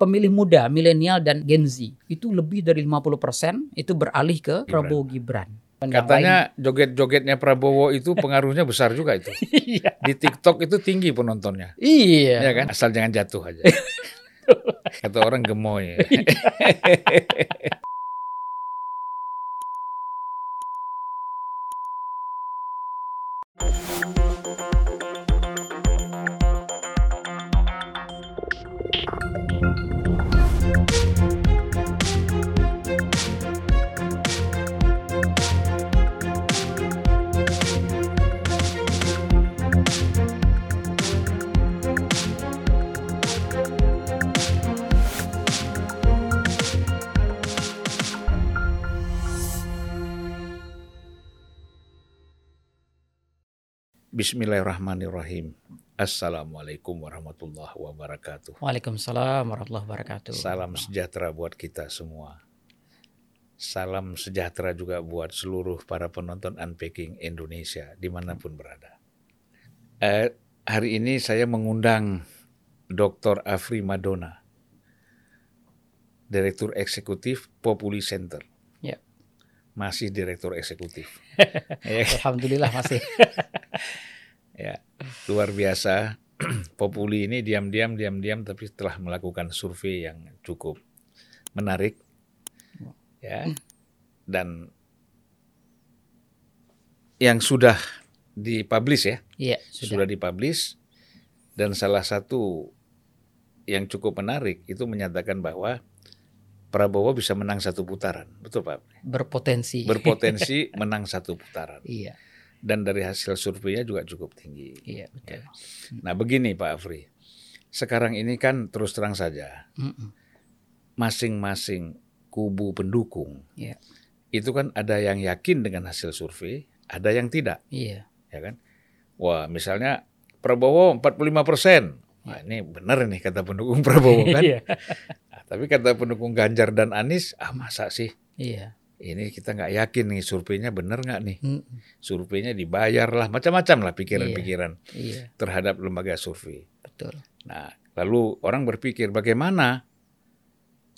pemilih muda, milenial dan Gen Z itu lebih dari 50% itu beralih ke Prabowo Gibran. Katanya joget-jogetnya Prabowo itu pengaruhnya besar juga itu. Iya. Di TikTok itu tinggi penontonnya. Iya. Ya kan? Asal jangan jatuh aja. Kata orang gemoy. Bismillahirrahmanirrahim. Assalamualaikum warahmatullahi wabarakatuh. Waalaikumsalam warahmatullahi wabarakatuh. Salam sejahtera buat kita semua. Salam sejahtera juga buat seluruh para penonton Unpacking Indonesia di mana pun berada. Eh, hari ini saya mengundang Dr. Afri Madona, Direktur Eksekutif Populi Center. Ya. Masih Direktur Eksekutif. Alhamdulillah masih. Ya, luar biasa. Populi ini diam-diam, diam-diam, tapi telah melakukan survei yang cukup menarik, ya, dan yang sudah dipublish ya, Iya, sudah, sudah. dipublish, dan salah satu yang cukup menarik itu menyatakan bahwa Prabowo bisa menang satu putaran, betul Pak? Berpotensi. Berpotensi menang satu putaran, Iya, dan dari hasil surveinya juga cukup tinggi. iya betul. Nah begini Pak Afri, sekarang ini kan terus terang saja masing-masing kubu pendukung Iya. itu kan ada yang yakin dengan hasil survei, ada yang tidak, Iya. ya kan? Wah misalnya Prabowo 45 persen, Wah ini benar nih kata pendukung Prabowo kan. Iya. Nah, tapi kata pendukung Ganjar dan Anies, ah masa sih Iya. Ini kita nggak yakin nih surveinya benar nggak nih? Mm-mm. Surveinya dibayar lah, macam-macam lah pikiran-pikiran Iya, terhadap lembaga survei. betul. Nah, lalu orang berpikir bagaimana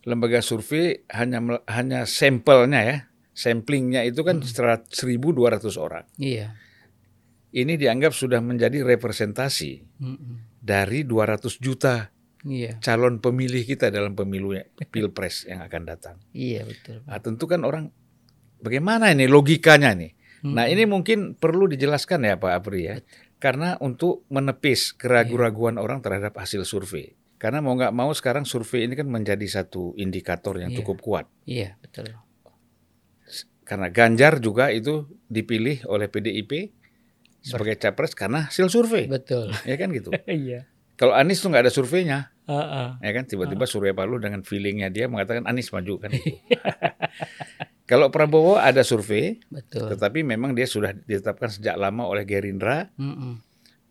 lembaga survei hanya hanya sampelnya ya, samplingnya itu kan serat- 1.200 orang. Iya. Ini dianggap sudah menjadi representasi Mm-mm. dari 200 juta Iya. calon pemilih kita dalam pemilu ya- pilpres yang akan datang. Iya, betul. Nah, tentu kan orang bagaimana ini logikanya nih. Mm-mm. Nah, ini mungkin perlu dijelaskan ya Pak Apri ya. Karena untuk menepis keraguan-raguan orang terhadap hasil survei. Karena mau nggak mau sekarang survei ini kan menjadi satu indikator yang Iya. cukup kuat. Iya, betul. Karena Ganjar juga itu dipilih oleh PDIP sebagai capres karena hasil survei. Betul. Ya kan gitu. Iya. Kalau Anies tuh nggak ada surveinya, Heeh. ya kan tiba-tiba Surya Paloh dengan feelingnya dia mengatakan Anies maju kan. Kalau Prabowo ada survei, Betul. tetapi memang dia sudah ditetapkan sejak lama oleh Gerindra Mm-mm.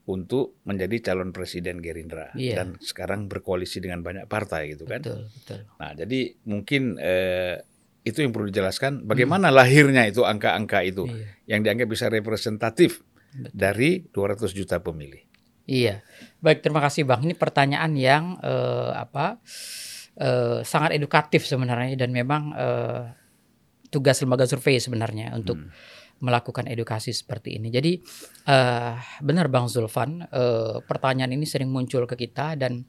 untuk menjadi calon presiden Gerindra Iya. dan sekarang berkoalisi dengan banyak partai gitu kan. Betul, betul. Nah, jadi mungkin eh, itu yang perlu dijelaskan bagaimana lahirnya itu angka-angka itu Iya. yang dianggap bisa representatif Betul. dari 200 juta pemilih. Iya, baik terima kasih bang. Ini pertanyaan yang eh, apa eh, sangat edukatif sebenarnya dan memang eh, tugas lembaga survei sebenarnya untuk Hmm. melakukan edukasi seperti ini. Jadi eh, benar bang Zulfan, eh, pertanyaan ini sering muncul ke kita dan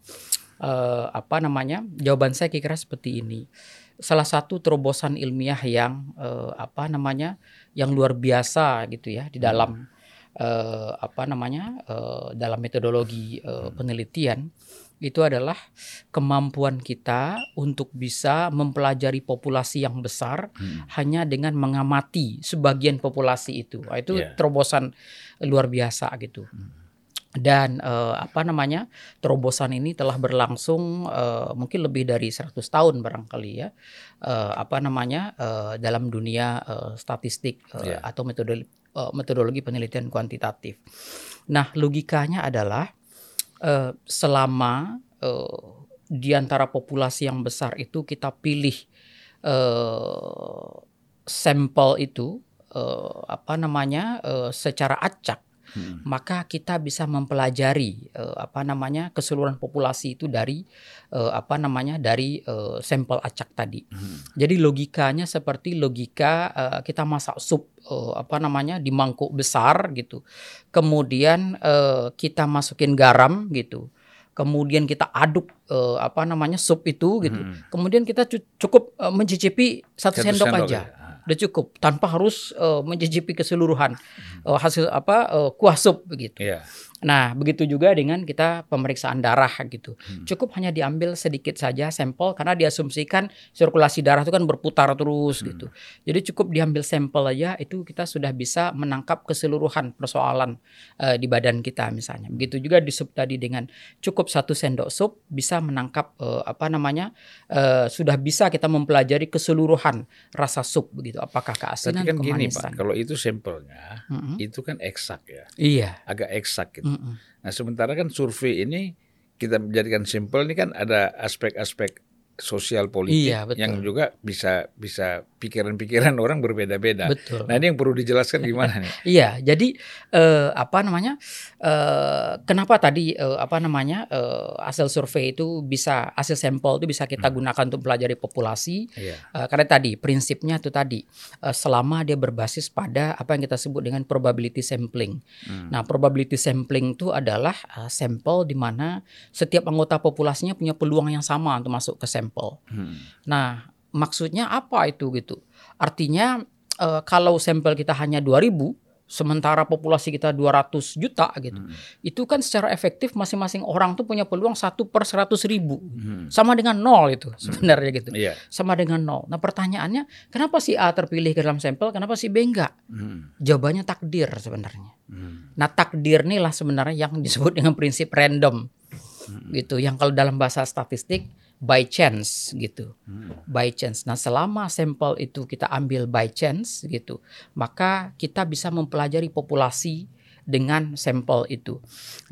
eh, apa namanya jawaban saya kira seperti ini. Salah satu terobosan ilmiah yang eh, apa namanya yang luar biasa gitu ya di dalam eh, apa namanya eh, dalam metodologi eh, penelitian itu adalah kemampuan kita untuk bisa mempelajari populasi yang besar Hmm. hanya dengan mengamati sebagian populasi itu. Itu Iya. terobosan luar biasa gitu. Dan eh, apa namanya terobosan ini telah berlangsung eh, mungkin lebih dari 100 tahun barangkali ya Eh, apa namanya eh, dalam dunia statistik eh, Iya. atau metode eh, metodologi penelitian kuantitatif. Nah logikanya adalah eh, selama eh, di antara populasi yang besar itu kita pilih eh, sampel itu eh, apa namanya eh, secara acak hmm. maka kita bisa mempelajari uh, apa namanya keseluruhan populasi itu dari uh, apa namanya dari uh, sampel acak tadi. Hmm. Jadi logikanya seperti logika uh, kita masak sup uh, apa namanya di mangkuk besar gitu. Kemudian uh, kita masukin garam gitu kemudian kita aduk uh, apa namanya sup itu gitu. Hmm. Kemudian kita cukup uh, mencicipi satu, satu sendok, sendok aja. Ya udah cukup tanpa harus uh, mencicipi keseluruhan uh, hasil apa uh, kuah sup begitu. Yeah. Nah, begitu juga dengan kita pemeriksaan darah gitu. Hmm. Cukup hanya diambil sedikit saja sampel karena diasumsikan sirkulasi darah itu kan berputar terus hmm. gitu. Jadi cukup diambil sampel aja itu kita sudah bisa menangkap keseluruhan persoalan uh, di badan kita misalnya. Begitu juga di sup tadi dengan cukup satu sendok sup bisa menangkap uh, apa namanya uh, sudah bisa kita mempelajari keseluruhan rasa sup begitu. Apakah keasinan, Tapi kan gini Pak, kalau itu sampelnya hmm. itu kan eksak ya. Iya. Agak eksak gitu. Nah sementara kan survei ini kita menjadikan simpel ini kan ada aspek-aspek sosial politik iya, betul. yang juga bisa bisa pikiran-pikiran orang berbeda-beda. Betul. Nah ini yang perlu dijelaskan gimana nih? iya, jadi eh, apa namanya? Eh, kenapa tadi eh, apa namanya eh, hasil survei itu bisa hasil sampel itu bisa kita hmm. gunakan untuk pelajari populasi? Iya. Eh, karena tadi prinsipnya itu tadi eh, selama dia berbasis pada apa yang kita sebut dengan probability sampling. Hmm. Nah probability sampling itu adalah uh, sampel di mana setiap anggota populasinya punya peluang yang sama untuk masuk ke sampel sampel. Hmm. Nah, maksudnya apa itu gitu? Artinya uh, kalau sampel kita hanya 2000 sementara populasi kita 200 juta gitu. Hmm. Itu kan secara efektif masing-masing orang tuh punya peluang satu per seratus ribu. Hmm. Sama dengan nol itu hmm. sebenarnya gitu. Yeah. Sama dengan nol. Nah pertanyaannya kenapa si A terpilih ke dalam sampel, kenapa si B enggak? Hmm. Jawabannya takdir sebenarnya. Hmm. Nah takdir inilah sebenarnya yang disebut dengan prinsip random. Hmm. Gitu. Yang kalau dalam bahasa statistik by chance gitu. Hmm. By chance. Nah, selama sampel itu kita ambil by chance gitu, maka kita bisa mempelajari populasi dengan sampel itu.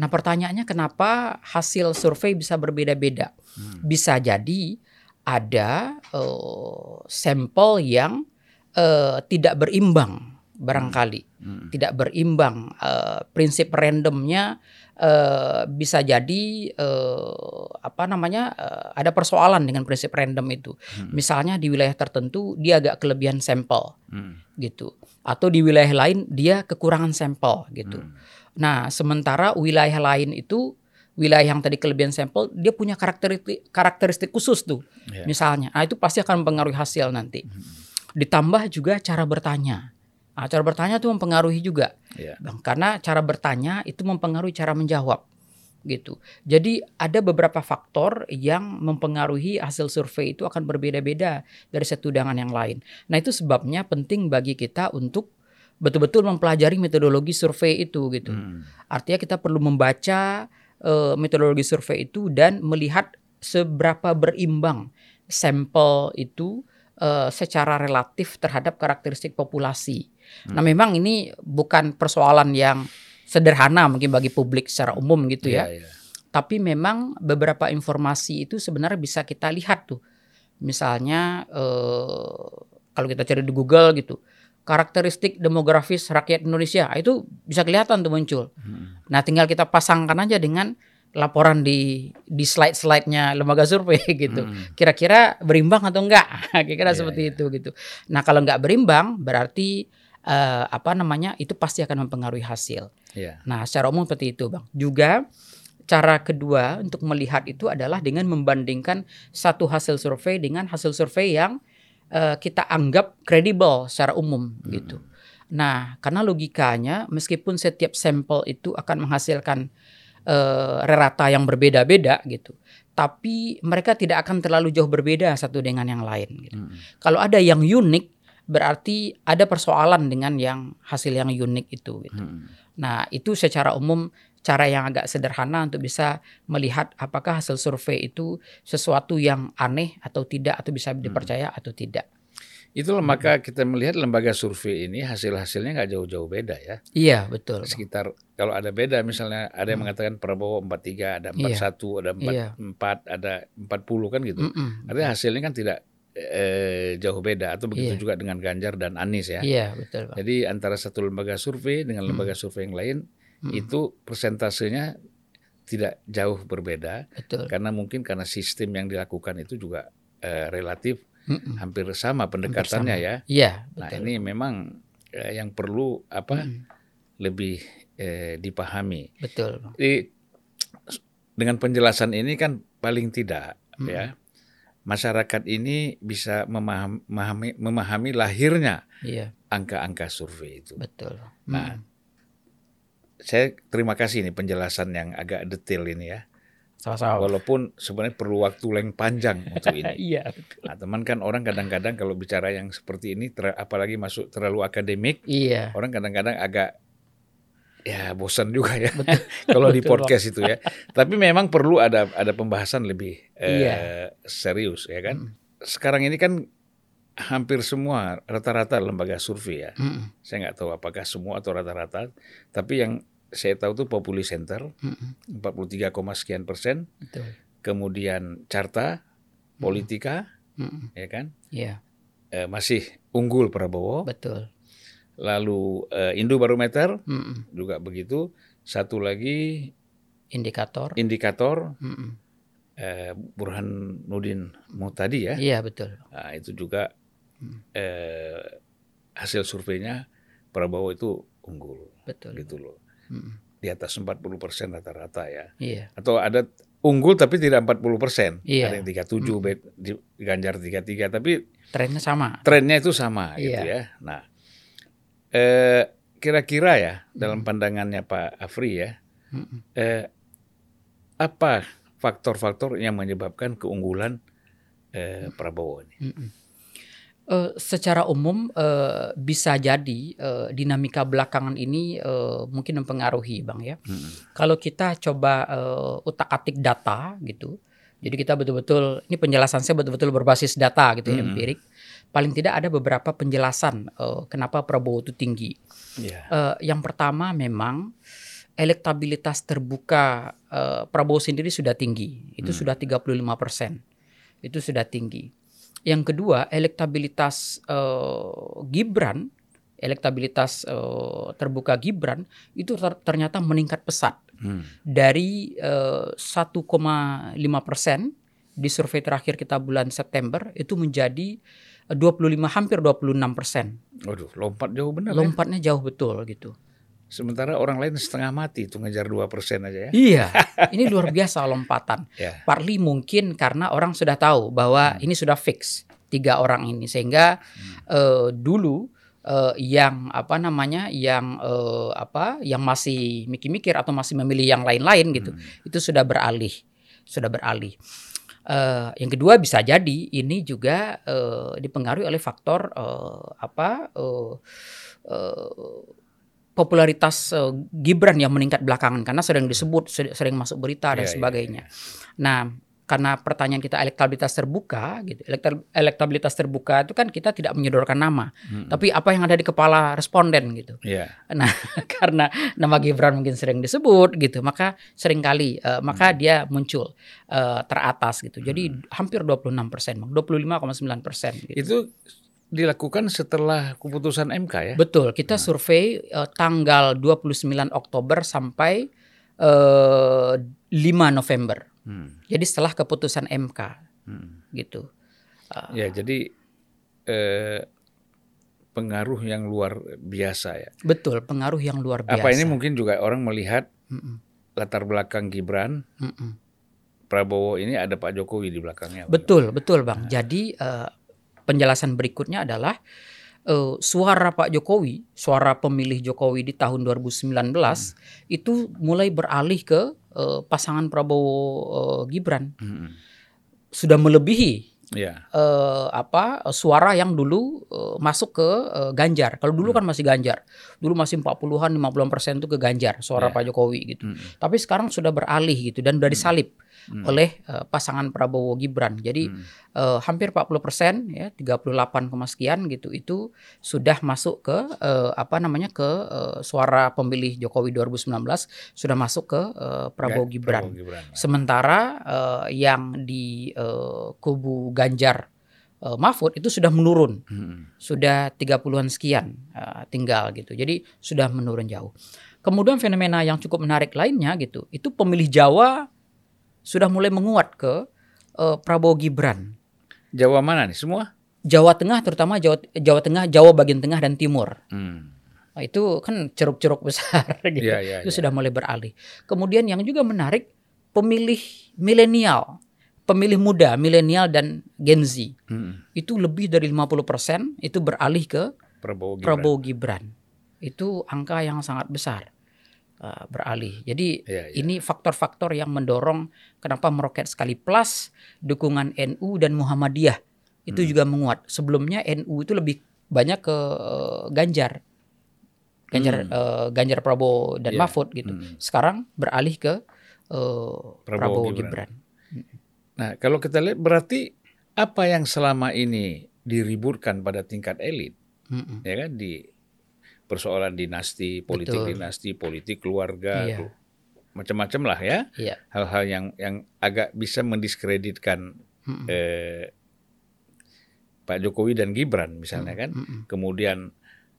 Nah, pertanyaannya kenapa hasil survei bisa berbeda-beda? Hmm. Bisa jadi ada uh, sampel yang uh, tidak berimbang barangkali. Hmm. Hmm. Tidak berimbang uh, prinsip randomnya uh, bisa jadi uh, apa namanya uh, ada persoalan dengan prinsip random itu. Hmm. Misalnya di wilayah tertentu dia agak kelebihan sampel hmm. gitu, atau di wilayah lain dia kekurangan sampel gitu. Hmm. Nah sementara wilayah lain itu wilayah yang tadi kelebihan sampel dia punya karakteristik karakteristik khusus tuh yeah. misalnya nah itu pasti akan mempengaruhi hasil nanti hmm. ditambah juga cara bertanya Nah, cara bertanya itu mempengaruhi juga, yeah. bang. Karena cara bertanya itu mempengaruhi cara menjawab, gitu. Jadi ada beberapa faktor yang mempengaruhi hasil survei itu akan berbeda-beda dari satu dengan yang lain. Nah itu sebabnya penting bagi kita untuk betul-betul mempelajari metodologi survei itu, gitu. Hmm. Artinya kita perlu membaca uh, metodologi survei itu dan melihat seberapa berimbang sampel itu uh, secara relatif terhadap karakteristik populasi. Hmm. Nah, memang ini bukan persoalan yang sederhana mungkin bagi publik secara umum gitu ya. Yeah, yeah. Tapi memang beberapa informasi itu sebenarnya bisa kita lihat tuh. Misalnya eh, kalau kita cari di Google gitu, karakteristik demografis rakyat Indonesia ah, itu bisa kelihatan tuh muncul. Hmm. Nah, tinggal kita pasangkan aja dengan laporan di di slide-slide-nya lembaga survei gitu. Hmm. Kira-kira berimbang atau enggak? Kira-kira yeah, seperti yeah. itu gitu. Nah, kalau enggak berimbang berarti uh, apa namanya itu pasti akan mempengaruhi hasil. Yeah. Nah, secara umum seperti itu, bang. Juga cara kedua untuk melihat itu adalah dengan membandingkan satu hasil survei dengan hasil survei yang uh, kita anggap kredibel secara umum hmm. gitu. Nah, karena logikanya meskipun setiap sampel itu akan menghasilkan uh, rerata yang berbeda-beda gitu, tapi mereka tidak akan terlalu jauh berbeda satu dengan yang lain. Gitu. Hmm. Kalau ada yang unik, berarti ada persoalan dengan yang hasil yang unik itu. Gitu. Hmm. Nah itu secara umum cara yang agak sederhana untuk bisa melihat apakah hasil survei itu sesuatu yang aneh atau tidak atau bisa hmm. dipercaya hmm. atau tidak. Itulah hmm. maka kita melihat lembaga survei ini hasil-hasilnya nggak jauh-jauh beda ya. Iya betul. Sekitar kalau ada beda misalnya ada yang hmm. mengatakan Prabowo 43, ada 41, iya. ada 4, iya. 4, ada 40 kan gitu. Mm -mm. Artinya hasilnya kan tidak eh, jauh beda atau begitu yeah. juga dengan Ganjar dan Anies ya. Iya, betul. Bang. Jadi antara satu lembaga survei dengan lembaga hmm. survei yang lain Mm. itu persentasenya tidak jauh berbeda Betul. karena mungkin karena sistem yang dilakukan itu juga eh, relatif Mm-mm. hampir sama pendekatannya sama. ya. Iya, Nah ini memang eh, yang perlu apa Mm-mm. lebih eh, dipahami. Betul. Jadi dengan penjelasan ini kan paling tidak Mm-mm. ya masyarakat ini bisa memaham- memahami, memahami lahirnya Iya, angka-angka survei itu. betul. Nah, Mm. Saya terima kasih nih penjelasan yang agak detail ini ya. Sama-sama. Walaupun sebenarnya perlu waktu yang panjang untuk ini. Iya. Nah, teman kan orang kadang-kadang kalau bicara yang seperti ini, ter- apalagi masuk terlalu akademik, Iya. orang kadang-kadang agak ya bosan juga ya kalau di podcast itu ya. Tapi memang perlu ada ada pembahasan lebih eh, Iya. serius ya kan. Mm. Sekarang ini kan hampir semua rata-rata lembaga survei ya. Mm-mm. Saya nggak tahu apakah semua atau rata-rata, tapi yang saya tahu tuh Populi Center Mm-mm. 43, sekian persen, Betul. kemudian Carta, Politika, Mm-mm. ya kan, Iya, eh, masih unggul Prabowo, betul. Lalu eh, Indobarometer Mm-mm. juga begitu, satu lagi Indikator. indikator Mm-mm. eh, Burhanuddin Muhtadi ya, Iya, betul. nah, itu juga Hmm. eh, hasil surveinya Prabowo itu unggul, Betul. gitu loh, Mm-mm. di atas 40 persen rata-rata ya. Iya, atau ada unggul tapi tidak 40 persen. Iya. Ada yang 37, bet- di- Ganjar 33, tapi trennya sama. trennya itu sama gitu Iya. ya. Nah, eh, kira-kira ya dalam Hmm. pandangannya Pak Afri ya, eh, apa faktor-faktor yang menyebabkan keunggulan eh, Prabowo ini? Eh, secara umum eh, bisa jadi eh, dinamika belakangan ini eh, mungkin mempengaruhi, bang ya. Mm-mm. Kalau kita coba eh, utak-atik data gitu, jadi kita betul-betul ini penjelasan saya betul-betul berbasis data gitu Mm-mm. empirik. Paling tidak ada beberapa penjelasan eh, kenapa Prabowo itu tinggi. Iya. Eh, yang pertama memang elektabilitas terbuka eh, Prabowo sendiri sudah tinggi. Itu Hmm. sudah 35 persen. Itu sudah tinggi. Yang kedua elektabilitas eh, Gibran, elektabilitas eh, terbuka Gibran itu ter- ternyata meningkat pesat Hmm. dari eh, 1,5 persen di survei terakhir kita bulan September itu menjadi 25 hampir 26 persen. Waduh, lompat jauh benar ya. Lompatnya jauh betul gitu. Sementara orang lain setengah mati itu ngejar 2 persen aja ya. Iya, ini luar biasa lompatan. Ya. Partly mungkin karena orang sudah tahu bahwa ini sudah fix tiga orang ini sehingga eh, dulu eh, yang apa namanya yang eh, apa yang masih mikir-mikir atau masih memilih yang lain-lain gitu Hmm. itu sudah beralih sudah beralih. Eh, yang kedua bisa jadi ini juga eh, dipengaruhi oleh faktor eh, apa eh, eh, popularitas eh, Gibran yang meningkat belakangan karena sering disebut sering, masuk berita dan Iya, iya, sebagainya. Nah, karena pertanyaan kita elektabilitas terbuka gitu. Elekta- Elektabilitas terbuka itu kan kita tidak menyodorkan nama, Hmm. tapi apa yang ada di kepala responden gitu. Iya. Nah, karena nama Gibran mungkin sering disebut gitu, maka sering kali eh, maka dia muncul eh, teratas gitu. Jadi hampir 26 persen, 25,9 persen. Gitu. Itu dilakukan setelah keputusan MK ya. Betul, kita survei eh, tanggal 29 Oktober sampai eh, 5 November. Hmm. Jadi setelah keputusan MK Hmm. gitu. Ya, jadi eh, pengaruh yang luar biasa ya. Betul, pengaruh yang luar biasa. Apa ini mungkin juga orang melihat Mm-mm, latar belakang Gibran, mm-mm. Prabowo ini ada Pak Jokowi di belakangnya. Betul, betul Bang. Jadi eh, penjelasan berikutnya adalah eh, suara Pak Jokowi, suara pemilih Jokowi di tahun 2019 itu mulai beralih ke eh, pasangan Prabowo eh, Gibran. Hmm. Sudah melebihi Ya. eh, apa suara yang dulu eh, masuk ke eh, Ganjar. Kalau dulu kan masih Ganjar. Dulu masih 40-an 50 persen itu ke Ganjar suara Ya. Pak Jokowi gitu. Hmm. Tapi sekarang sudah beralih gitu dan sudah disalib Hmm. oleh eh, pasangan Prabowo Gibran. Jadi Hmm. eh, hampir 40 persen ya 38, koma sekian gitu itu sudah masuk ke eh, apa namanya ke eh, suara pemilih Jokowi 2019 sudah masuk ke eh, Prabowo Gibran. Prabowo Gibran. Sementara eh, yang di eh, kubu Ganjar uh, Mahfud itu sudah menurun. Hmm. Sudah 30-an sekian uh, tinggal gitu. Jadi sudah menurun jauh. Kemudian fenomena yang cukup menarik lainnya gitu, itu pemilih Jawa sudah mulai menguat ke uh, Prabowo Gibran. Jawa mana nih semua? Jawa Tengah terutama Jawa Jawa Tengah, Jawa bagian tengah dan timur. Hmm. Nah, itu kan ceruk-ceruk besar gitu. Iya, iya, itu iya. sudah mulai beralih. Kemudian yang juga menarik pemilih milenial, pemilih muda, milenial dan Gen Z. Hmm. Itu lebih dari 50% itu beralih ke Prabowo Gibran. Prabowo Gibran. Itu angka yang sangat besar uh, beralih. Jadi Iya, iya. ini faktor-faktor yang mendorong kenapa meroket sekali plus dukungan NU dan Muhammadiyah itu Hmm. juga menguat. Sebelumnya NU itu lebih banyak ke uh, Ganjar. Ganjar Hmm. uh, Ganjar Prabowo dan Iya. Mahfud gitu. Hmm. Sekarang beralih ke uh, Prabowo, Gibran. Gibran. Nah, kalau kita lihat berarti apa yang selama ini diributkan pada tingkat elit, Mm-mm. ya kan di persoalan dinasti, politik Betul. dinasti, politik keluarga, Iya. macam-macam lah ya, Iya. hal-hal yang yang agak bisa mendiskreditkan Mm-mm. eh, Pak Jokowi dan Gibran misalnya kan, Mm-mm. kemudian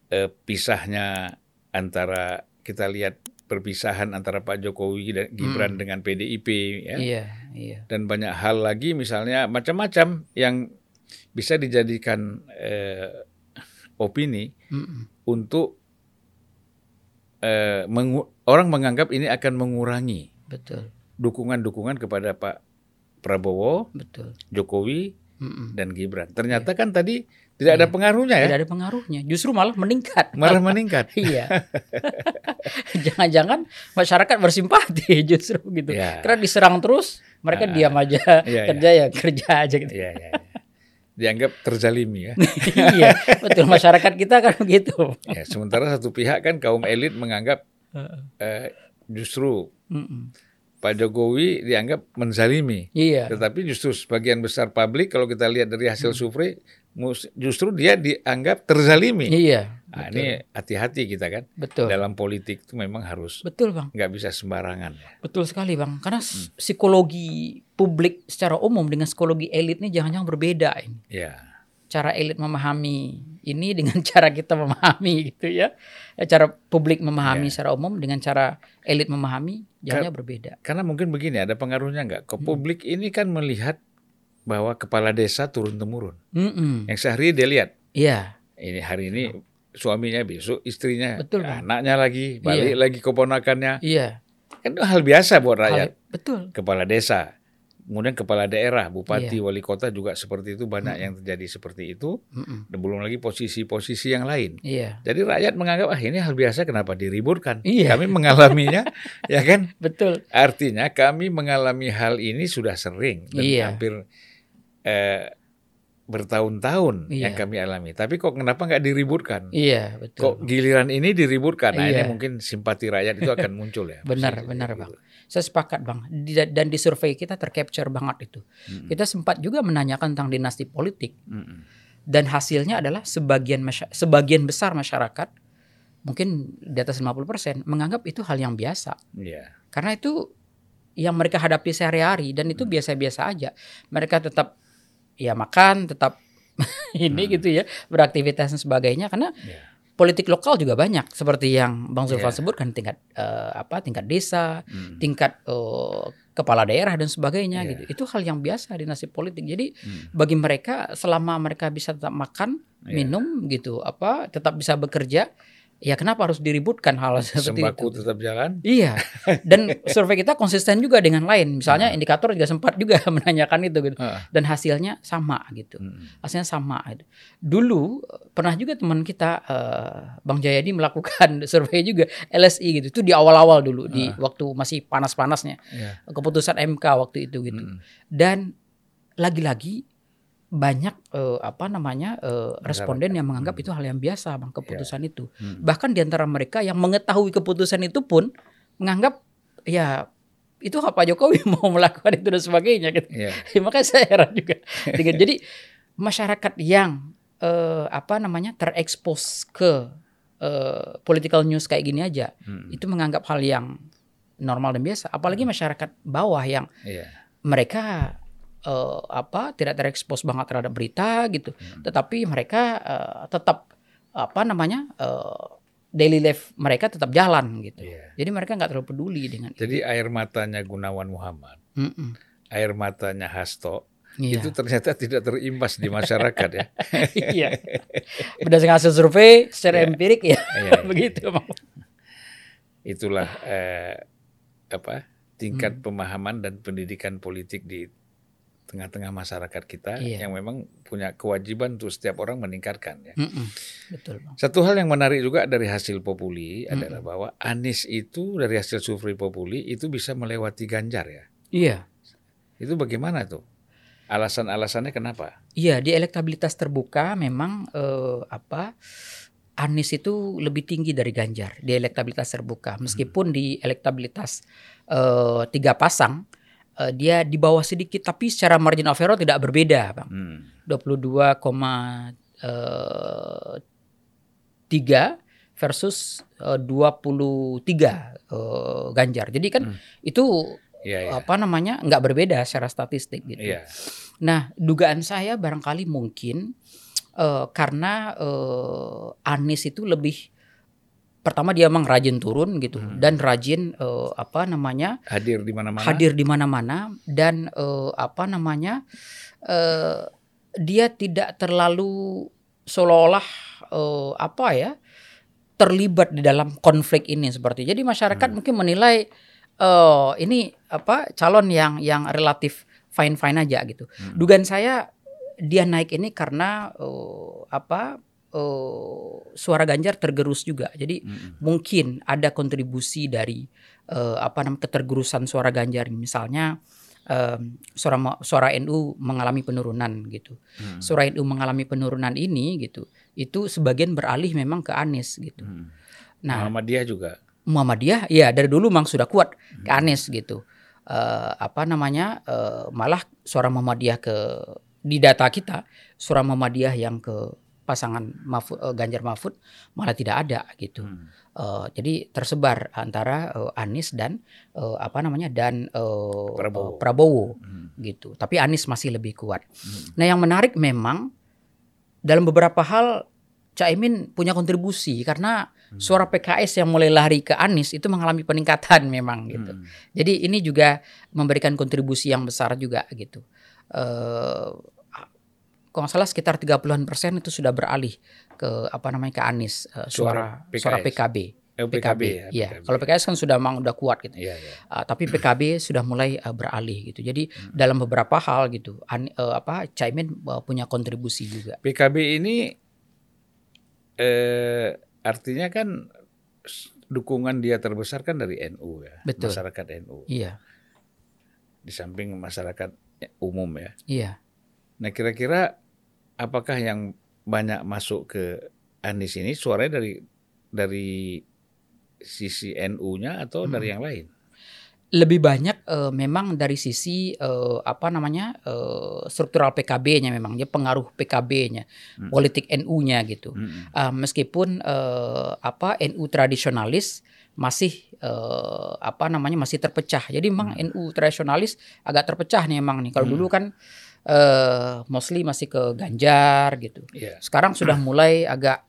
eh, pisahnya antara kita lihat perpisahan antara Pak Jokowi dan Gibran Mm. dengan PDIP ya. Iya, iya. dan banyak hal lagi misalnya macam-macam yang bisa dijadikan eh, opini Mm-mm. untuk eh, mengu- orang menganggap ini akan mengurangi Betul, dukungan-dukungan kepada Pak Prabowo, betul. Jokowi Mm-mm. dan Gibran. Ternyata kan tadi tidak ada Iya. pengaruhnya ya, Tidak ada pengaruhnya, justru malah meningkat. malah meningkat. iya. Jangan-jangan masyarakat bersimpati justru gitu. Ya. Karena diserang terus, mereka Ah, diam aja, iya, kerja ya kerja aja gitu. Iya, iya, iya. Dianggap terzalimi ya. iya, betul masyarakat kita kan begitu. ya. Sementara satu pihak kan kaum elit menganggap eh, justru Mm-mm. Pak Jokowi dianggap menzalimi. Iya, Tetapi justru sebagian besar publik kalau kita lihat dari hasil survei justru dia dianggap terzalimi. iya, Nah, betul. ini hati-hati kita kan betul, dalam politik itu memang harus betul bang, nggak bisa sembarangan. ya. betul sekali bang. Karena Hmm. psikologi publik secara umum dengan psikologi elit ini jangan-jangan berbeda ini. Ya, cara elit memahami ini dengan cara kita memahami gitu ya. Eh, Cara publik memahami Ya. secara umum dengan cara elit memahami jangan berbeda. karena mungkin begini ada pengaruhnya nggak? Ke publik ini kan melihat bahwa kepala desa turun temurun. Mm-mm. Yang sehari dia lihat Iya, ini hari ini suaminya besok istrinya, Betul, Bang. anaknya lagi, balik lagi keponakannya. iya. Kan itu hal biasa buat rakyat. Hal- betul. kepala desa, kemudian kepala daerah, bupati, Iya. wali kota juga seperti itu banyak yang terjadi seperti itu. Mm-mm. Dan belum lagi posisi-posisi yang lain. Iya, Jadi rakyat menganggap ah ini hal biasa kenapa diributkan? Iya. Kami mengalaminya, ya kan? betul. Artinya kami mengalami hal ini sudah sering dan Iya. hampir eh, bertahun-tahun Iya. yang kami alami. Tapi kok kenapa nggak diributkan? Iya, Kok betul. giliran ini diributkan? Nah ini Iya. mungkin simpati rakyat itu akan muncul ya. Benar, Posisi benar, kayak Bang. gitu. Saya sepakat, Bang. Di- dan di survei kita tercapture banget itu. Mm-mm. Kita sempat juga menanyakan tentang dinasti politik Mm-mm. dan hasilnya adalah sebagian sebagian besar masyarakat mungkin di atas 50% menganggap itu hal yang biasa. Iya. Karena itu yang mereka hadapi sehari-hari dan itu biasa-biasa aja. Mereka tetap ya makan, tetap ini Hmm. gitu ya, beraktivitas dan sebagainya karena Iya. politik lokal juga banyak seperti yang Bang Zulfan Iya. sebutkan tingkat eh, apa tingkat desa, Mm. tingkat eh, kepala daerah dan sebagainya Iya. gitu. Itu hal yang biasa di nasib politik. Jadi Mm. bagi mereka selama mereka bisa tetap makan, Iya. minum gitu, apa tetap bisa bekerja, ya kenapa harus diributkan hal seperti Sembako itu? tetap jalan. Iya. Dan survei kita konsisten juga dengan lain. Misalnya Hmm. indikator juga sempat juga menanyakan itu gitu. Ah. Dan hasilnya sama gitu. Mm. Hasilnya sama. gitu. Dulu pernah juga teman kita eh, Bang Jayadi melakukan survei juga LSI gitu. Itu di awal-awal dulu di Ah. waktu masih panas-panasnya Iya. keputusan MK waktu itu gitu. Mm. Dan lagi-lagi banyak eh, apa namanya eh, responden yang menganggap Hmm. itu hal yang biasa bang keputusan itu Mm. bahkan di antara mereka yang mengetahui keputusan itu pun menganggap ya itu hak Pak Jokowi mau melakukan itu dan sebagainya gitu. Ya, makanya saya heran juga. Jadi masyarakat yang eh, apa namanya terekspos ke eh, political news kayak gini aja Mm. itu menganggap hal yang normal dan biasa. Apalagi masyarakat bawah yang Iya. mereka uh, apa tidak terekspos banget terhadap berita gitu. Hmm. Tetapi mereka uh, tetap apa namanya uh, daily life mereka tetap jalan gitu. Iya. Jadi mereka nggak terlalu peduli dengan Jadi air matanya Gunawan Muhammad, Mm-mm. air matanya Hasto Iya. itu ternyata tidak terimbas di masyarakat ya. iya. Berdasarkan hasil survei secara Iya. empirik ya Iya, iya. begitu. Bang. Itulah eh, apa tingkat Hmm. pemahaman dan pendidikan politik di tengah-tengah masyarakat kita Iya. yang memang punya kewajiban untuk setiap orang meningkatkan ya. Mm-mm. Betul bang. Satu hal yang menarik juga dari hasil Populi Mm-mm. adalah bahwa Anies itu dari hasil survei Populi itu bisa melewati Ganjar ya. Iya. Itu bagaimana tuh? Alasan-alasannya kenapa? Iya di elektabilitas terbuka memang eh, apa Anies itu lebih tinggi dari Ganjar di elektabilitas terbuka meskipun di elektabilitas eh, tiga pasang eh, dia di bawah sedikit tapi secara margin of error tidak berbeda bang Hmm. 22,3 versus eh, 23 eh, Ganjar jadi kan Hmm. itu Iya, iya. apa namanya nggak berbeda secara statistik gitu Iya. Nah, dugaan saya barangkali mungkin eh, karena eh, Anies itu lebih pertama dia emang rajin turun gitu Hmm. dan rajin eh, apa namanya Hadir di mana-mana. hadir di mana-mana dan eh, apa namanya eh, dia tidak terlalu seolah-olah eh, apa ya terlibat di dalam konflik ini seperti jadi masyarakat Hmm. mungkin menilai eh ini apa calon yang yang relatif fine fine aja gitu Hmm. dugaan saya dia naik ini karena eh, apa eh, suara Ganjar tergerus juga jadi Mm-mm. mungkin ada kontribusi dari eh, apa namanya ketergerusan suara Ganjar misalnya em, suara suara NU mengalami penurunan gitu Hmm. suara NU mengalami penurunan ini gitu itu sebagian beralih memang ke Anies gitu Hmm. nah Muhammadiyah juga. Muhammadiyah ya dari dulu memang sudah kuat ke Anies gitu Eh, apa namanya eh, malah suara Muhammadiyah ke di data kita suara Muhammadiyah yang ke pasangan Mahfud, eh, Ganjar Mahfud malah tidak ada gitu Hmm. Eh, jadi tersebar antara eh, Anies dan eh, apa namanya dan eh, Prabowo. eh, Prabowo Hmm. gitu. Tapi Anies masih lebih kuat. Hmm. Nah yang menarik memang dalam beberapa hal Caimin punya kontribusi karena Hmm. suara PKS yang mulai lari ke Anies itu mengalami peningkatan memang gitu. Hmm. Jadi ini juga memberikan kontribusi yang besar juga gitu. Eh kalau nggak salah sekitar 30-an persen itu sudah beralih ke apa namanya ke Anies eh, Suara suara. PKB. Eh, PKB, ya. Iya. PKB. Kalau PKS kan sudah memang udah kuat gitu. Iya, iya. Uh, tapi PKB sudah mulai uh, beralih gitu. Jadi Hmm. dalam beberapa hal gitu, an- uh, apa Caimin uh, punya kontribusi juga. PKB ini eh artinya kan dukungan dia terbesar kan dari NU ya, Betul. masyarakat NU. Iya, Di samping masyarakat umum ya. iya. Nah, kira-kira apakah yang banyak masuk ke Anies ini suaranya dari dari sisi NU-nya atau Hmm. dari yang lain? Lebih banyak uh, memang dari sisi uh, apa namanya uh, struktural PKB-nya memang, ya pengaruh PKB-nya, Hmm. politik NU-nya gitu. Mm-mm. Uh, meskipun apa NU tradisionalis masih apa namanya masih terpecah. Jadi memang Hmm. NU tradisionalis agak terpecah nih emang nih. Kalau Hmm. dulu kan uh, mostly masih ke Ganjar gitu. Iya. Sekarang sudah mulai agak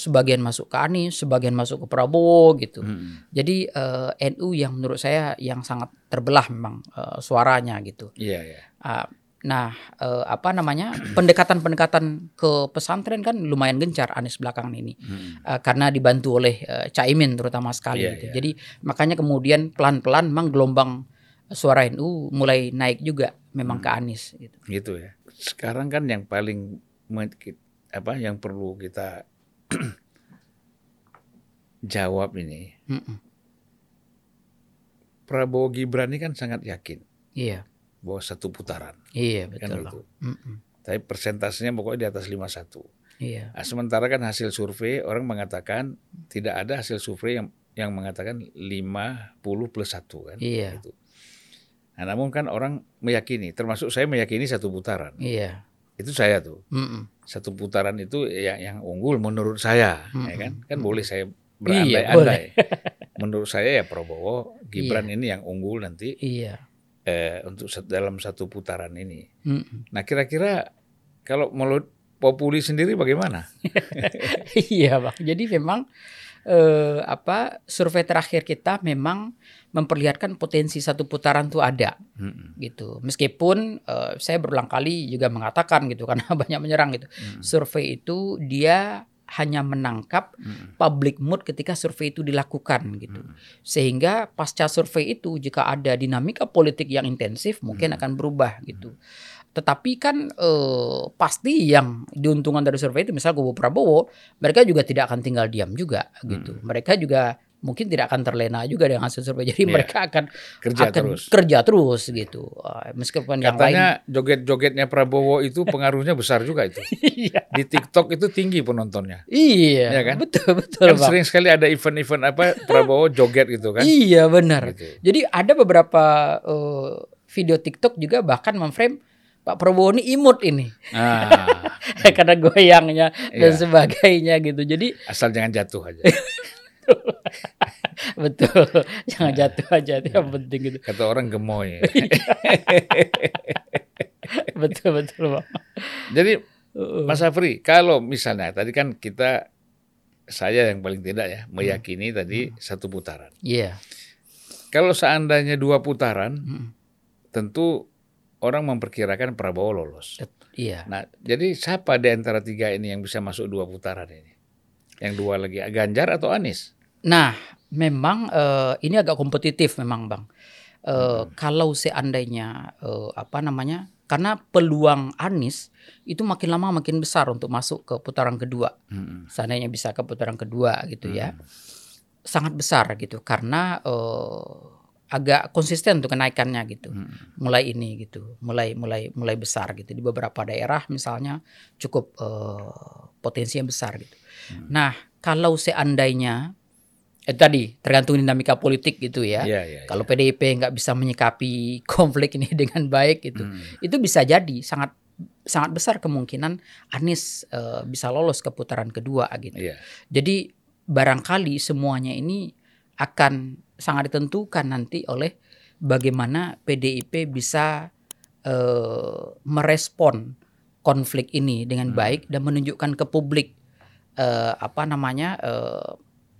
sebagian masuk ke Anies, sebagian masuk ke Prabowo gitu. Mm-mm. Jadi eh, NU yang menurut saya yang sangat terbelah memang eh, suaranya gitu. Iya, iya. Ah, nah, eh, apa namanya pendekatan-pendekatan ke pesantren kan lumayan gencar Anies belakangan ini Mm-mm. Eh, karena dibantu oleh eh, Caimin terutama sekali. Iya, gitu. iya. Jadi makanya kemudian pelan-pelan memang gelombang suara NU mulai naik juga memang Hmm. ke Anies. Gitu. gitu ya. Sekarang kan yang paling apa yang perlu kita jawab ini Mm-mm. Prabowo Gibran ini kan sangat yakin Iya, bahwa satu putaran iya kan betul. Bang. itu. Tapi persentasenya pokoknya di atas 51. Iya, Nah, sementara kan hasil survei orang mengatakan tidak ada hasil survei yang yang mengatakan 50 plus 1 kan. iya, Gitu. Nah, namun kan orang meyakini, termasuk saya meyakini satu putaran. iya. Itu saya tuh. Mm-mm. Satu putaran itu yang yang unggul menurut saya, ya Mm-mm. kan? Kan boleh saya Iya, berandai-andai. menurut saya ya Prabowo, Gibran ini yang unggul nanti Iya. eh, untuk dalam satu putaran ini. Mm-mm. Nah, kira-kira kalau menurut Populi sendiri bagaimana? iya bang. Jadi memang eh, apa survei terakhir kita memang memperlihatkan potensi satu putaran tuh ada Mm-mm. gitu. Meskipun eh, saya berulang kali juga mengatakan gitu karena banyak menyerang gitu. Mm. Survei itu dia hanya menangkap Mm-mm. public mood ketika survei itu dilakukan gitu. Mm. Sehingga pasca survei itu jika ada dinamika politik yang intensif mungkin Hmm. akan berubah gitu. Tetapi kan eh, pasti yang diuntungkan dari survei itu misal kubu Prabowo, mereka juga tidak akan tinggal diam juga gitu. Hmm. Mereka juga mungkin tidak akan terlena juga dengan hasil survei. Jadi Iya. mereka akan Kerja akan terus. kerja terus gitu. Eh, meskipun yang lain Katanya joget-jogetnya Prabowo itu pengaruhnya besar juga itu. iya. Di TikTok itu tinggi penontonnya. Iya, Iya kan? betul betul Kan Bang. sering sekali ada event-event apa Prabowo joget gitu kan. Iya benar. Gitu. Jadi ada beberapa eh, video TikTok juga bahkan memframe Pak Prabowo ini imut ini Nah, karena goyangnya dan Iya. sebagainya gitu. Jadi asal jangan jatuh aja. betul jangan jatuh aja itu yang penting gitu. Kata orang gemoy. betul betul Bang. Jadi Uh, Mas Afri, kalau misalnya tadi kan kita saya yang paling tidak ya meyakini tadi satu putaran. Iya. Kalau seandainya dua putaran, Mm, tentu orang memperkirakan Prabowo lolos. Iya. Nah, jadi siapa di antara tiga ini yang bisa masuk dua putaran ini? Yang dua lagi Ganjar atau Anies? Nah, memang eh, ini agak kompetitif memang Bang. Eh, Kalau seandainya eh, apa namanya? Karena peluang Anies itu makin lama makin besar untuk masuk ke putaran kedua. Mm-mm. seandainya bisa ke putaran kedua gitu ya Hmm. sangat besar gitu karena eh, agak konsisten untuk kenaikannya gitu Mm-mm. mulai ini gitu mulai mulai mulai besar gitu di beberapa daerah misalnya cukup eh, potensi yang besar gitu Hmm. nah kalau seandainya eh, tadi tergantung dinamika politik gitu ya Iya, iya. kalau PDIP nggak bisa menyikapi konflik ini dengan baik gitu Mm. itu bisa jadi sangat sangat besar kemungkinan Anies eh, bisa lolos ke putaran kedua gitu. Iya. Jadi barangkali semuanya ini akan sangat ditentukan nanti oleh bagaimana PDIP bisa eh, merespon konflik ini dengan Hmm. baik dan menunjukkan ke publik eh, apa namanya eh,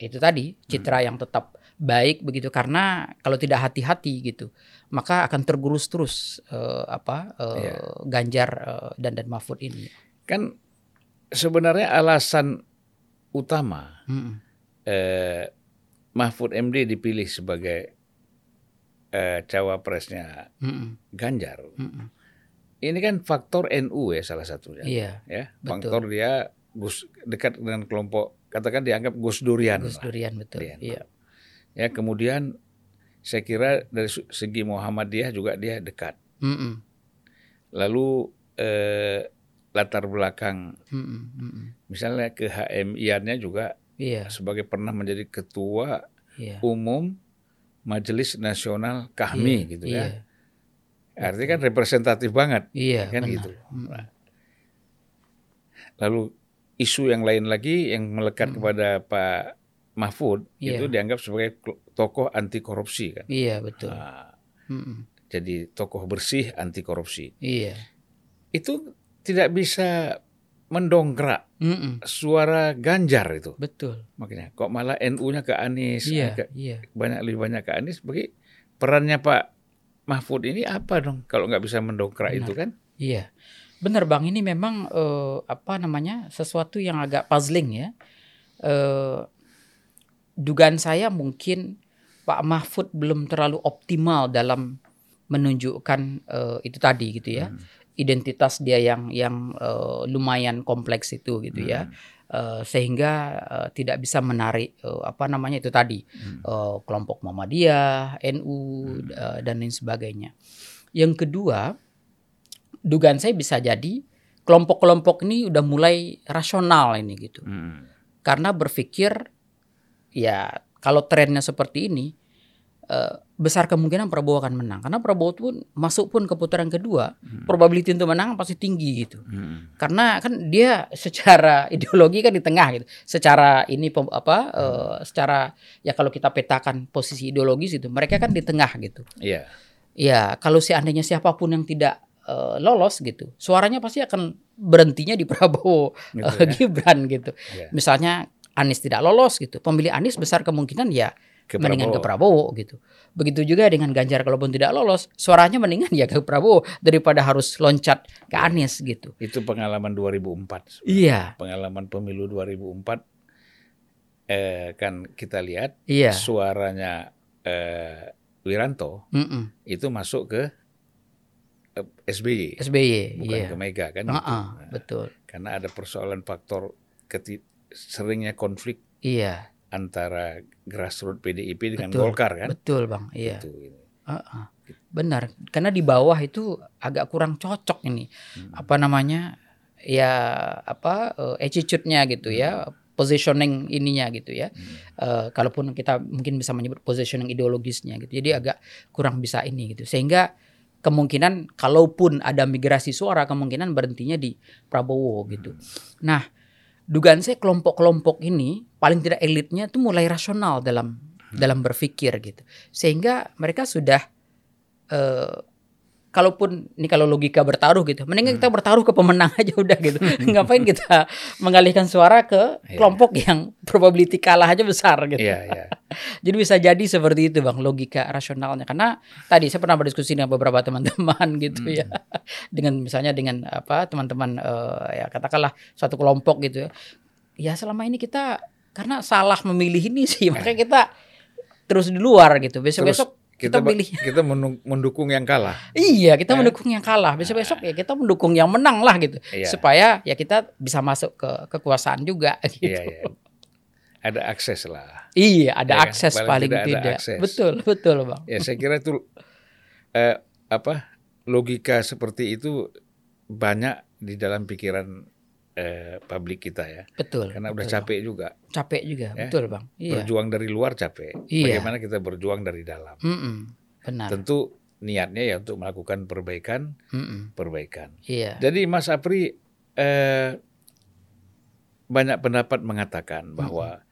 itu tadi citra yang tetap baik begitu karena kalau tidak hati-hati gitu maka akan tergerus terus eh, apa eh, Iya. Ganjar eh, dan dan Mahfud ini. Kan sebenarnya alasan utama Mm-mm. eh, Mahfud MD dipilih sebagai eh, cawapresnya Mm-mm. Ganjar. Mm-mm. Ini kan faktor NU ya salah satunya. Iya, Ya, betul. faktor dia Gus dekat dengan kelompok katakan dianggap Gus Durian. Gus lah. Durian betul. Durian. Iya. Ya, kemudian saya kira dari segi Muhammadiyah juga dia dekat. Mm-mm. Lalu eh, latar belakang. Mm-mm. misalnya ke HMI-nya juga Iya, sebagai pernah menjadi ketua iya. umum Majelis Nasional Kahmi Iya, gitu ya. Artinya kan representatif banget Iya, kan benar. gitu. Mm. Nah, Lalu isu yang lain lagi yang melekat kepada Pak Mahfud Hmm. Iya. itu dianggap sebagai tokoh anti korupsi kan. Iya, betul. Nah, Mm-mm. jadi tokoh bersih anti korupsi. Iya. Itu tidak bisa mendongkrak Mm-mm. suara Ganjar itu. Betul. Makanya kok malah NU-nya ke Anies, Iya, agak iya. banyak lebih banyak ke Anies. Bagi perannya Pak Mahfud ini apa dong kalau nggak bisa mendongkrak Benar. itu kan? Iya. Benar Bang, ini memang eh, apa namanya? sesuatu yang agak puzzling ya. Eh dugaan saya mungkin Pak Mahfud belum terlalu optimal dalam menunjukkan eh, itu tadi gitu ya. Hmm. Identitas dia yang yang eh, lumayan kompleks itu gitu ya. Hmm. Eh, sehingga eh, tidak bisa menarik eh, apa namanya itu tadi Hmm. eh, kelompok Muhammadiyah, NU eh, dan lain sebagainya. Yang kedua, dugaan saya bisa jadi kelompok-kelompok ini udah mulai rasional ini gitu. Hmm. Karena berpikir ya kalau trennya seperti ini eh, besar kemungkinan Prabowo akan menang. Karena Prabowo pun masuk pun ke putaran kedua, Hmm. probability untuk menang pasti tinggi gitu. Hmm. Karena kan dia secara ideologi kan di tengah gitu. Secara ini apa eh, secara ya kalau kita petakan posisi ideologis itu mereka kan di tengah gitu. Iya. ya kalau seandainya siapa pun yang tidak uh, lolos gitu, suaranya pasti akan berhentinya di Prabowo Gitu uh, ya. Gibran gitu. Ya. Misalnya Anies tidak lolos gitu, pemilih Anies besar kemungkinan ya Ke mendingan ke Prabowo. Prabowo gitu. Begitu juga dengan Ganjar kalaupun tidak lolos, suaranya mendingan ya ke Prabowo daripada harus loncat ke Iya. Anies gitu. Itu pengalaman 2004. Iya, Pengalaman pemilu 2004 eh, kan kita lihat iya. suaranya eh, Wiranto Mm-mm. itu masuk ke eh, SBY SBY, bukan iya. ke Mega kan Heeh, gitu. Nah, betul. karena ada persoalan faktor seringnya konflik Iya, antara grassroots PDIP dengan Betul, Golkar kan betul bang. Iya, Itu ini. Heeh. benar. Karena di bawah itu agak kurang cocok ini. Hmm. Apa namanya? Ya apa eh, attitude-nya gitu ya, positioning ininya gitu ya. Hmm. Eh, kalaupun kita mungkin bisa menyebut positioning ideologisnya gitu. Jadi agak kurang bisa ini gitu. Sehingga kemungkinan kalaupun ada migrasi suara kemungkinan berhentinya di Prabowo gitu. Nah, dugaan saya kelompok-kelompok ini paling tidak elitnya tuh mulai rasional dalam dalam berpikir gitu. Sehingga mereka sudah eh kalaupun ini kalau logika bertaruh gitu, mendingan kita bertaruh ke pemenang aja udah gitu. Ngapain kita mengalihkan suara ke Iya. kelompok yang probability kalah aja besar gitu. Iya, iya. Jadi bisa jadi seperti itu bang logika rasionalnya karena tadi saya pernah berdiskusi dengan beberapa teman-teman gitu ya dengan misalnya dengan apa teman-teman eh, ya katakanlah suatu kelompok gitu ya ya selama ini kita karena salah memilih ini sih makanya kita terus di luar gitu besok-besok kita, pilih kita mendukung yang kalah. iya kita Eh. mendukung yang kalah besok-besok ya kita mendukung yang menang lah gitu Iya. supaya ya kita bisa masuk ke kekuasaan juga gitu Iya, iya. Ada akses lah. Iya, ada Ya kan? akses Paling paling tidak tidak. akses. Betul, betul, Bang. Ya saya kira itu eh, apa logika seperti itu banyak di dalam pikiran eh, publik kita ya. Betul. Karena udah betul, capek juga. Capek juga, Ya. betul, Bang. Iya. berjuang dari luar capek. Iya. Bagaimana kita berjuang dari dalam? Mm-mm, Benar. Tentu niatnya ya untuk melakukan perbaikan, Mm-mm, perbaikan. Iya. Jadi Mas Apri eh, banyak pendapat mengatakan bahwa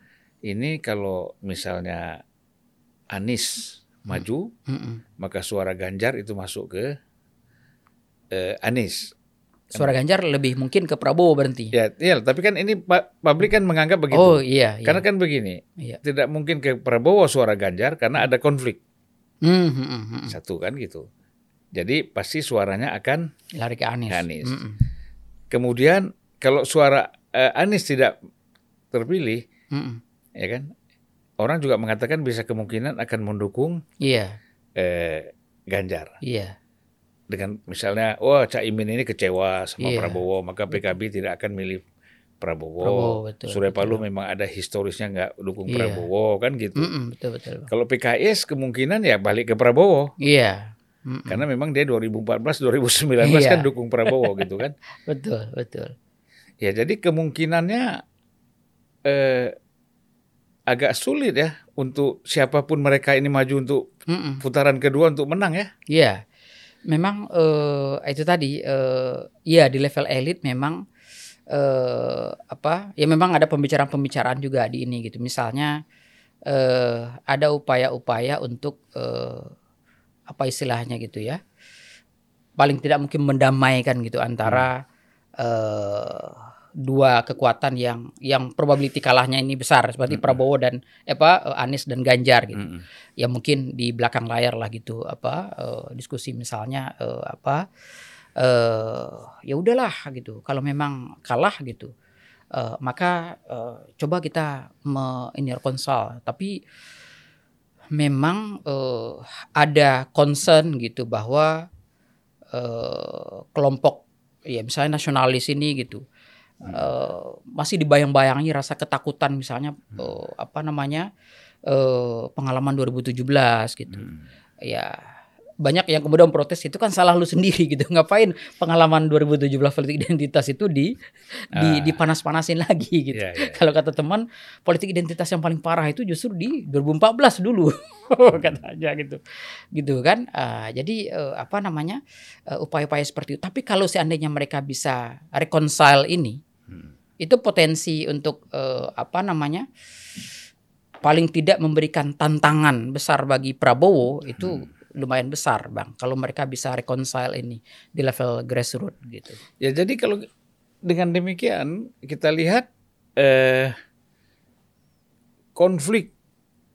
ini kalau misalnya Anies maju, Mm-mm. maka suara Ganjar itu masuk ke eh, Anies. Suara Ganjar lebih mungkin ke Prabowo berhenti. Ya, iya, tapi kan ini publik kan menganggap begitu. Oh iya, iya. Karena kan begini, Iya. tidak mungkin ke Prabowo suara Ganjar karena ada konflik Mm, mm, mm, mm. satu kan gitu. Jadi pasti suaranya akan Lari ke Anies. Anies. Mm-mm, kemudian kalau suara eh, Anies tidak terpilih, mm-mm. ya kan? Orang juga mengatakan bisa kemungkinan akan mendukung Iya, eh, Ganjar iya. Dengan misalnya, wah Cak Imin ini kecewa sama Iya. Prabowo, maka PKB tidak akan milih Prabowo. Prabowo, betul, Surya betul. Paloh memang ada historisnya nggak dukung Iya. Prabowo kan gitu. Mm-mm, betul, betul, Bang. Kalau PKS kemungkinan ya balik ke Prabowo Iya. Mm-mm. karena memang dia 2014 2019 Iya. kan dukung Prabowo gitu kan. Betul, betul. Ya jadi kemungkinannya eh, agak sulit ya untuk siapa pun mereka ini maju untuk Mm-mm. putaran kedua untuk menang ya. Iya, memang eh, itu tadi, eh, iya di level elit memang eh, apa? Ya memang ada pembicaraan-pembicaraan juga di ini gitu. Misalnya eh, ada upaya-upaya untuk eh, apa istilahnya gitu ya? Paling tidak mungkin mendamaikan gitu antara eh, dua kekuatan yang yang probability kalahnya ini besar seperti Mm-mm. Prabowo dan apa eh, Anies dan Ganjar gitu Mm-mm. ya mungkin di belakang layar lah gitu apa eh, diskusi misalnya eh, apa eh ya udahlah gitu kalau memang kalah gitu eh, maka eh, coba kita me konsol tapi memang eh, ada concern gitu bahwa eh, kelompok ya misalnya nasionalis ini gitu eh, masih dibayang-bayangi rasa ketakutan misalnya eh, apa namanya eh, pengalaman 2017 gitu Mm. ya banyak yang kemudian protes itu kan salah lu sendiri gitu ngapain pengalaman 2017 politik identitas itu di di Ah. dipanas-panasin lagi gitu Iya, iya. kalau kata teman politik identitas yang paling parah itu justru di 2014 dulu katanya gitu gitu kan Ah, jadi eh, apa namanya upaya-upaya seperti itu tapi kalau seandainya mereka bisa reconcile ini Hmm. Itu potensi untuk eh, apa namanya paling tidak memberikan tantangan besar bagi Prabowo itu lumayan besar, Bang. Kalau mereka bisa reconcile ini di level grassroots gitu. Ya jadi kalau dengan demikian kita lihat eh, konflik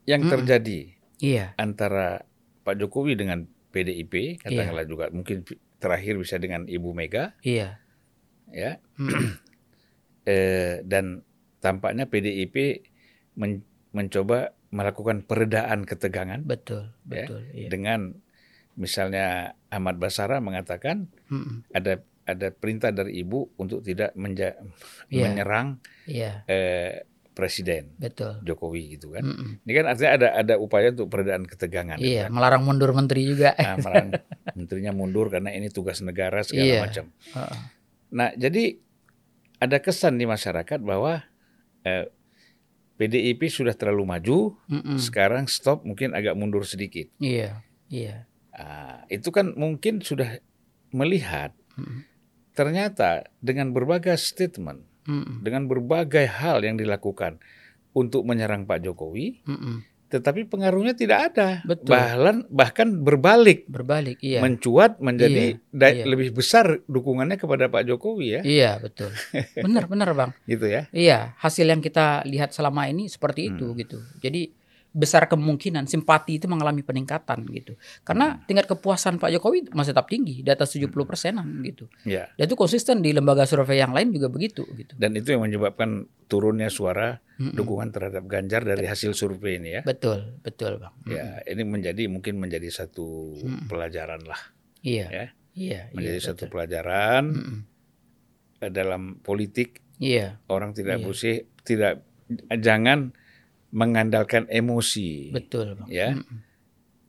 yang Mm-mm. terjadi Iya, antara Pak Jokowi dengan PDIP, Iya. katakanlah juga mungkin terakhir bisa dengan Ibu Mega, iya. ya, Mm-mm. Eh, dan tampaknya PDIP men- mencoba melakukan peredaan ketegangan betul, Ya, betul. Iya. dengan misalnya Ahmad Basara mengatakan Mm-mm. ada ada perintah dari ibu untuk tidak menja- Iya. menyerang Iya, eh, presiden betul. Jokowi gitu kan. Mm-mm. Ini kan artinya ada ada upaya untuk peredaan ketegangan. Iya, kan? melarang mundur menteri juga. Nah, melarang menterinya mundur karena ini tugas negara segala Iya. macam. Heeh. Nah, jadi ada kesan di masyarakat bahwa eh, PDIP sudah terlalu maju, Mm-mm. sekarang stop mungkin agak mundur sedikit. Iya, iya. Ah, itu kan mungkin sudah melihat Mm-mm. ternyata dengan berbagai statement, Mm-mm. dengan berbagai hal yang dilakukan untuk menyerang Pak Jokowi, Mm-mm. Tetapi pengaruhnya tidak ada. Betul. Bahkan bahkan berbalik Berbalik, iya. mencuat menjadi Iya, iya. lebih besar dukungannya kepada Pak Jokowi ya, Iya, betul. Benar, benar, Bang. gitu ya. Iya, hasil yang kita lihat selama ini seperti itu Hmm. gitu. Jadi besar kemungkinan simpati itu mengalami peningkatan gitu. Karena Hmm. tingkat kepuasan Pak Jokowi masih tetap tinggi, di atas 70 persenan gitu. Ya. Dan itu konsisten di lembaga survei yang lain juga begitu gitu. Dan itu yang menyebabkan turunnya suara Mm-mm. dukungan terhadap Ganjar dari hasil survei ini ya. Betul, betul, Bang. Ya, ini menjadi mungkin menjadi satu Mm. pelajaran lah, Iya. Ya. Iya, menjadi iya, satu betul. pelajaran Mm-mm. eh, dalam politik Iya, orang tidak Iya. bersih, tidak jangan mengandalkan emosi betul, Bang. Ya. Mm-mm.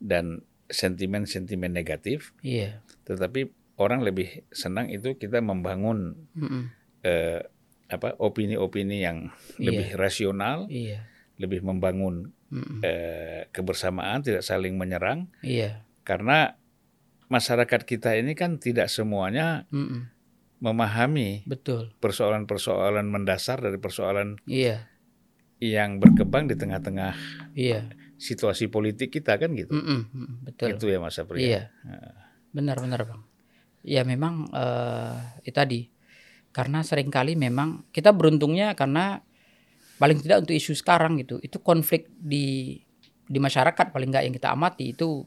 dan sentimen-sentimen negatif, Iya. tetapi orang lebih senang itu kita membangun Mm-mm. eh, apa opini-opini yang Iya. lebih rasional, Iya. lebih membangun Mm-mm. eh, kebersamaan, tidak saling menyerang, Iya. karena masyarakat kita ini kan tidak semuanya Mm-mm. memahami Betul. persoalan-persoalan mendasar dari persoalan Iya. Yang berkembang di tengah-tengah Iya. situasi politik kita kan gitu. Mm-mm. Mm, Betul. Itu ya Mas Apri. Iya. Benar-benar bang. Ya memang eh itu tadi karena sering kali memang kita beruntungnya karena paling tidak untuk isu sekarang gitu itu konflik di di masyarakat paling nggak yang kita amati itu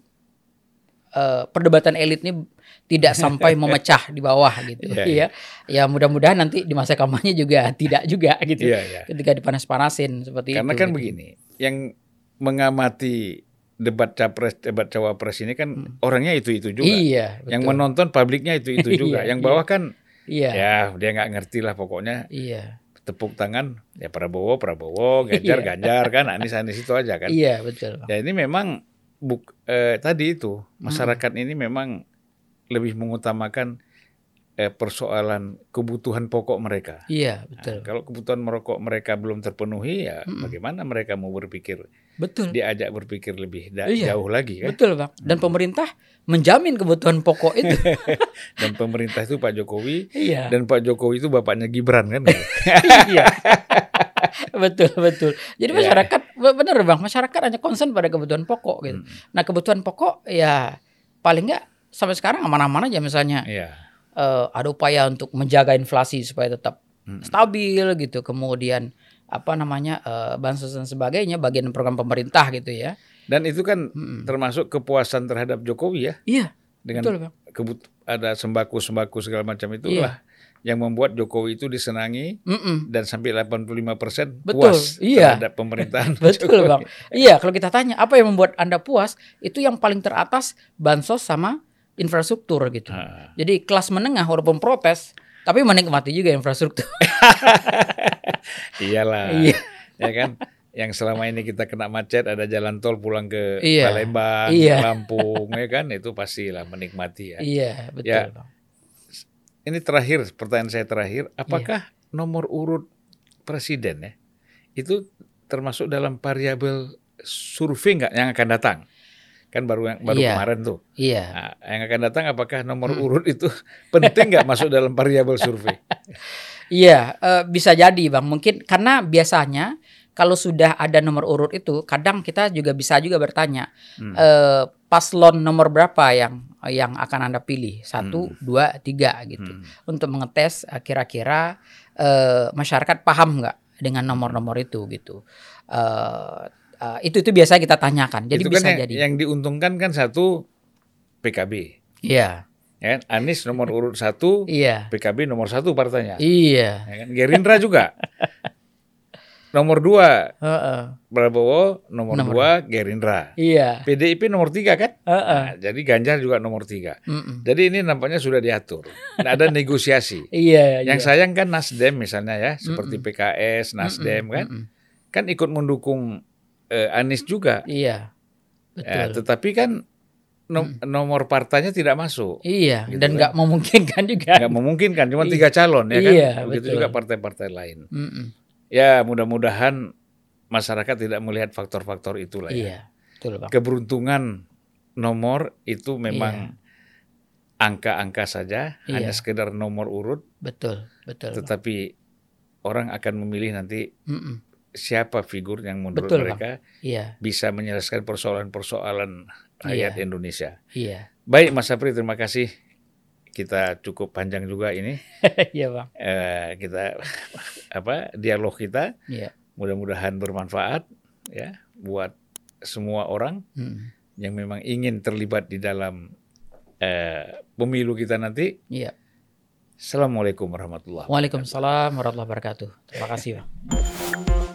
eh, perdebatan elit ini tidak sampai memecah di bawah gitu Iya, ya ya mudah-mudahan nanti di masa kampanye juga tidak juga gitu Iya, iya. ketika dipanas-panasin seperti Karena itu kan gitu. begini, yang mengamati debat capres, debat cawapres ini kan orangnya itu-itu juga. iya Yang betul. menonton publiknya itu-itu juga. Iya, yang bawah kan iya ya dia nggak ngerti lah pokoknya iya tepuk tangan ya Prabowo Prabowo, Ganjar Iya. Ganjar kan Anies Anies itu aja kan. iya betul Ya ini memang buk, eh, tadi itu masyarakat ini memang lebih mengutamakan eh, persoalan kebutuhan pokok mereka. iya Nah, betul kalau kebutuhan merokok mereka belum terpenuhi ya Mm-mm. bagaimana mereka mau berpikir betul diajak berpikir lebih da- Iya. jauh lagi kan? Betul bang. Dan pemerintah menjamin kebutuhan pokok itu. Dan pemerintah itu Pak Jokowi iya. dan Pak Jokowi itu bapaknya Gibran kan? iya. betul betul. Jadi Iya. masyarakat be- benar bang. Masyarakat hanya concern pada kebutuhan pokok gitu. Mm. Nah kebutuhan pokok ya paling nggak sampai sekarang aman-aman aja misalnya Iya. Eh, ada upaya untuk menjaga inflasi supaya tetap Mm. stabil gitu. Kemudian apa namanya eh, bansos dan sebagainya bagian program pemerintah gitu ya. Dan itu kan Mm-mm. termasuk kepuasan terhadap Jokowi ya Iya dengan betul bang. kebut ada sembako-sembako segala macam Iya. itulah yang membuat Jokowi itu disenangi Mm-mm. dan sampai 85% Betul, puas iya. terhadap pemerintahan Betul Jokowi. bang. Iya kalau kita tanya apa yang membuat anda puas itu yang paling teratas bansos sama infrastruktur gitu. Ah. Jadi kelas menengah walaupun protes tapi menikmati juga infrastruktur. Iyalah. Iya. Ya kan? Yang selama ini kita kena macet ada jalan tol pulang ke Iya. Palembang, Iya. Lampung ya kan? Itu pastilah menikmati ya. iya betul Ya. Ini terakhir pertanyaan saya terakhir, Iya. apakah nomor urut presiden ya itu termasuk dalam variabel survei nggak yang akan datang? Kan baru yang baru Iya. kemarin tuh. Iya. Nah, yang akan datang apakah nomor Hmm. urut itu penting nggak masuk dalam variabel survei? Iya eh, bisa jadi bang. Mungkin karena biasanya kalau sudah ada nomor urut itu kadang kita juga bisa juga bertanya Hmm. eh, paslon nomor berapa yang yang akan anda pilih satu Hmm. dua tiga gitu Hmm. untuk mengetes eh, kira-kira eh, masyarakat paham nggak dengan nomor-nomor itu gitu Eh, eh, itu itu biasa kita tanyakan jadi itu bisa kan yang, jadi yang diuntungkan kan satu PKB. iya Ya, kan? Anies nomor urut satu, iya PKB nomor satu partainya. iya Ya kan? Gerindra juga. nomor dua Heeh. Prabowo, nomor, Nomor dua Gerindra. iya PDIP nomor tiga kan? Heeh. Nah, jadi Ganjar juga nomor tiga. Mm-mm. Jadi ini nampaknya sudah diatur. Nggak ada negosiasi. iya Yang iya. sayang kan Nasdem misalnya ya, seperti PKS, Nasdem Mm-mm, kan, mm-mm. kan ikut mendukung eh, Anies juga. iya Ya, betul tetapi kan nom- nomor partainya tidak masuk. iya gitu dan kan. nggak memungkinkan juga Nggak memungkinkan, cuma Iya. tiga calon ya kan. Iya, Begitu betul. juga partai-partai lain. Mm-mm. Ya mudah-mudahan masyarakat tidak melihat faktor-faktor itulah ya. iya betul bang Keberuntungan nomor itu memang angka-angka saja, hanya Iya. sekedar nomor urut, betul betul Bang. tetapi orang akan memilih nanti Mm-mm. Siapa figur yang menurut Betul, mereka iya bisa menyelesaikan persoalan-persoalan rakyat Iya. Indonesia. iya Baik Mas Sapri, terima kasih. Kita cukup panjang juga ini iya bang eh, kita apa dialog kita. iya Mudah-mudahan bermanfaat ya buat semua orang Mm. yang memang ingin terlibat di dalam eh, pemilu kita nanti. iya Assalamualaikum warahmatullahi wabarakatuh. Waalaikumsalam warahmatullahi wabarakatuh terima kasih bang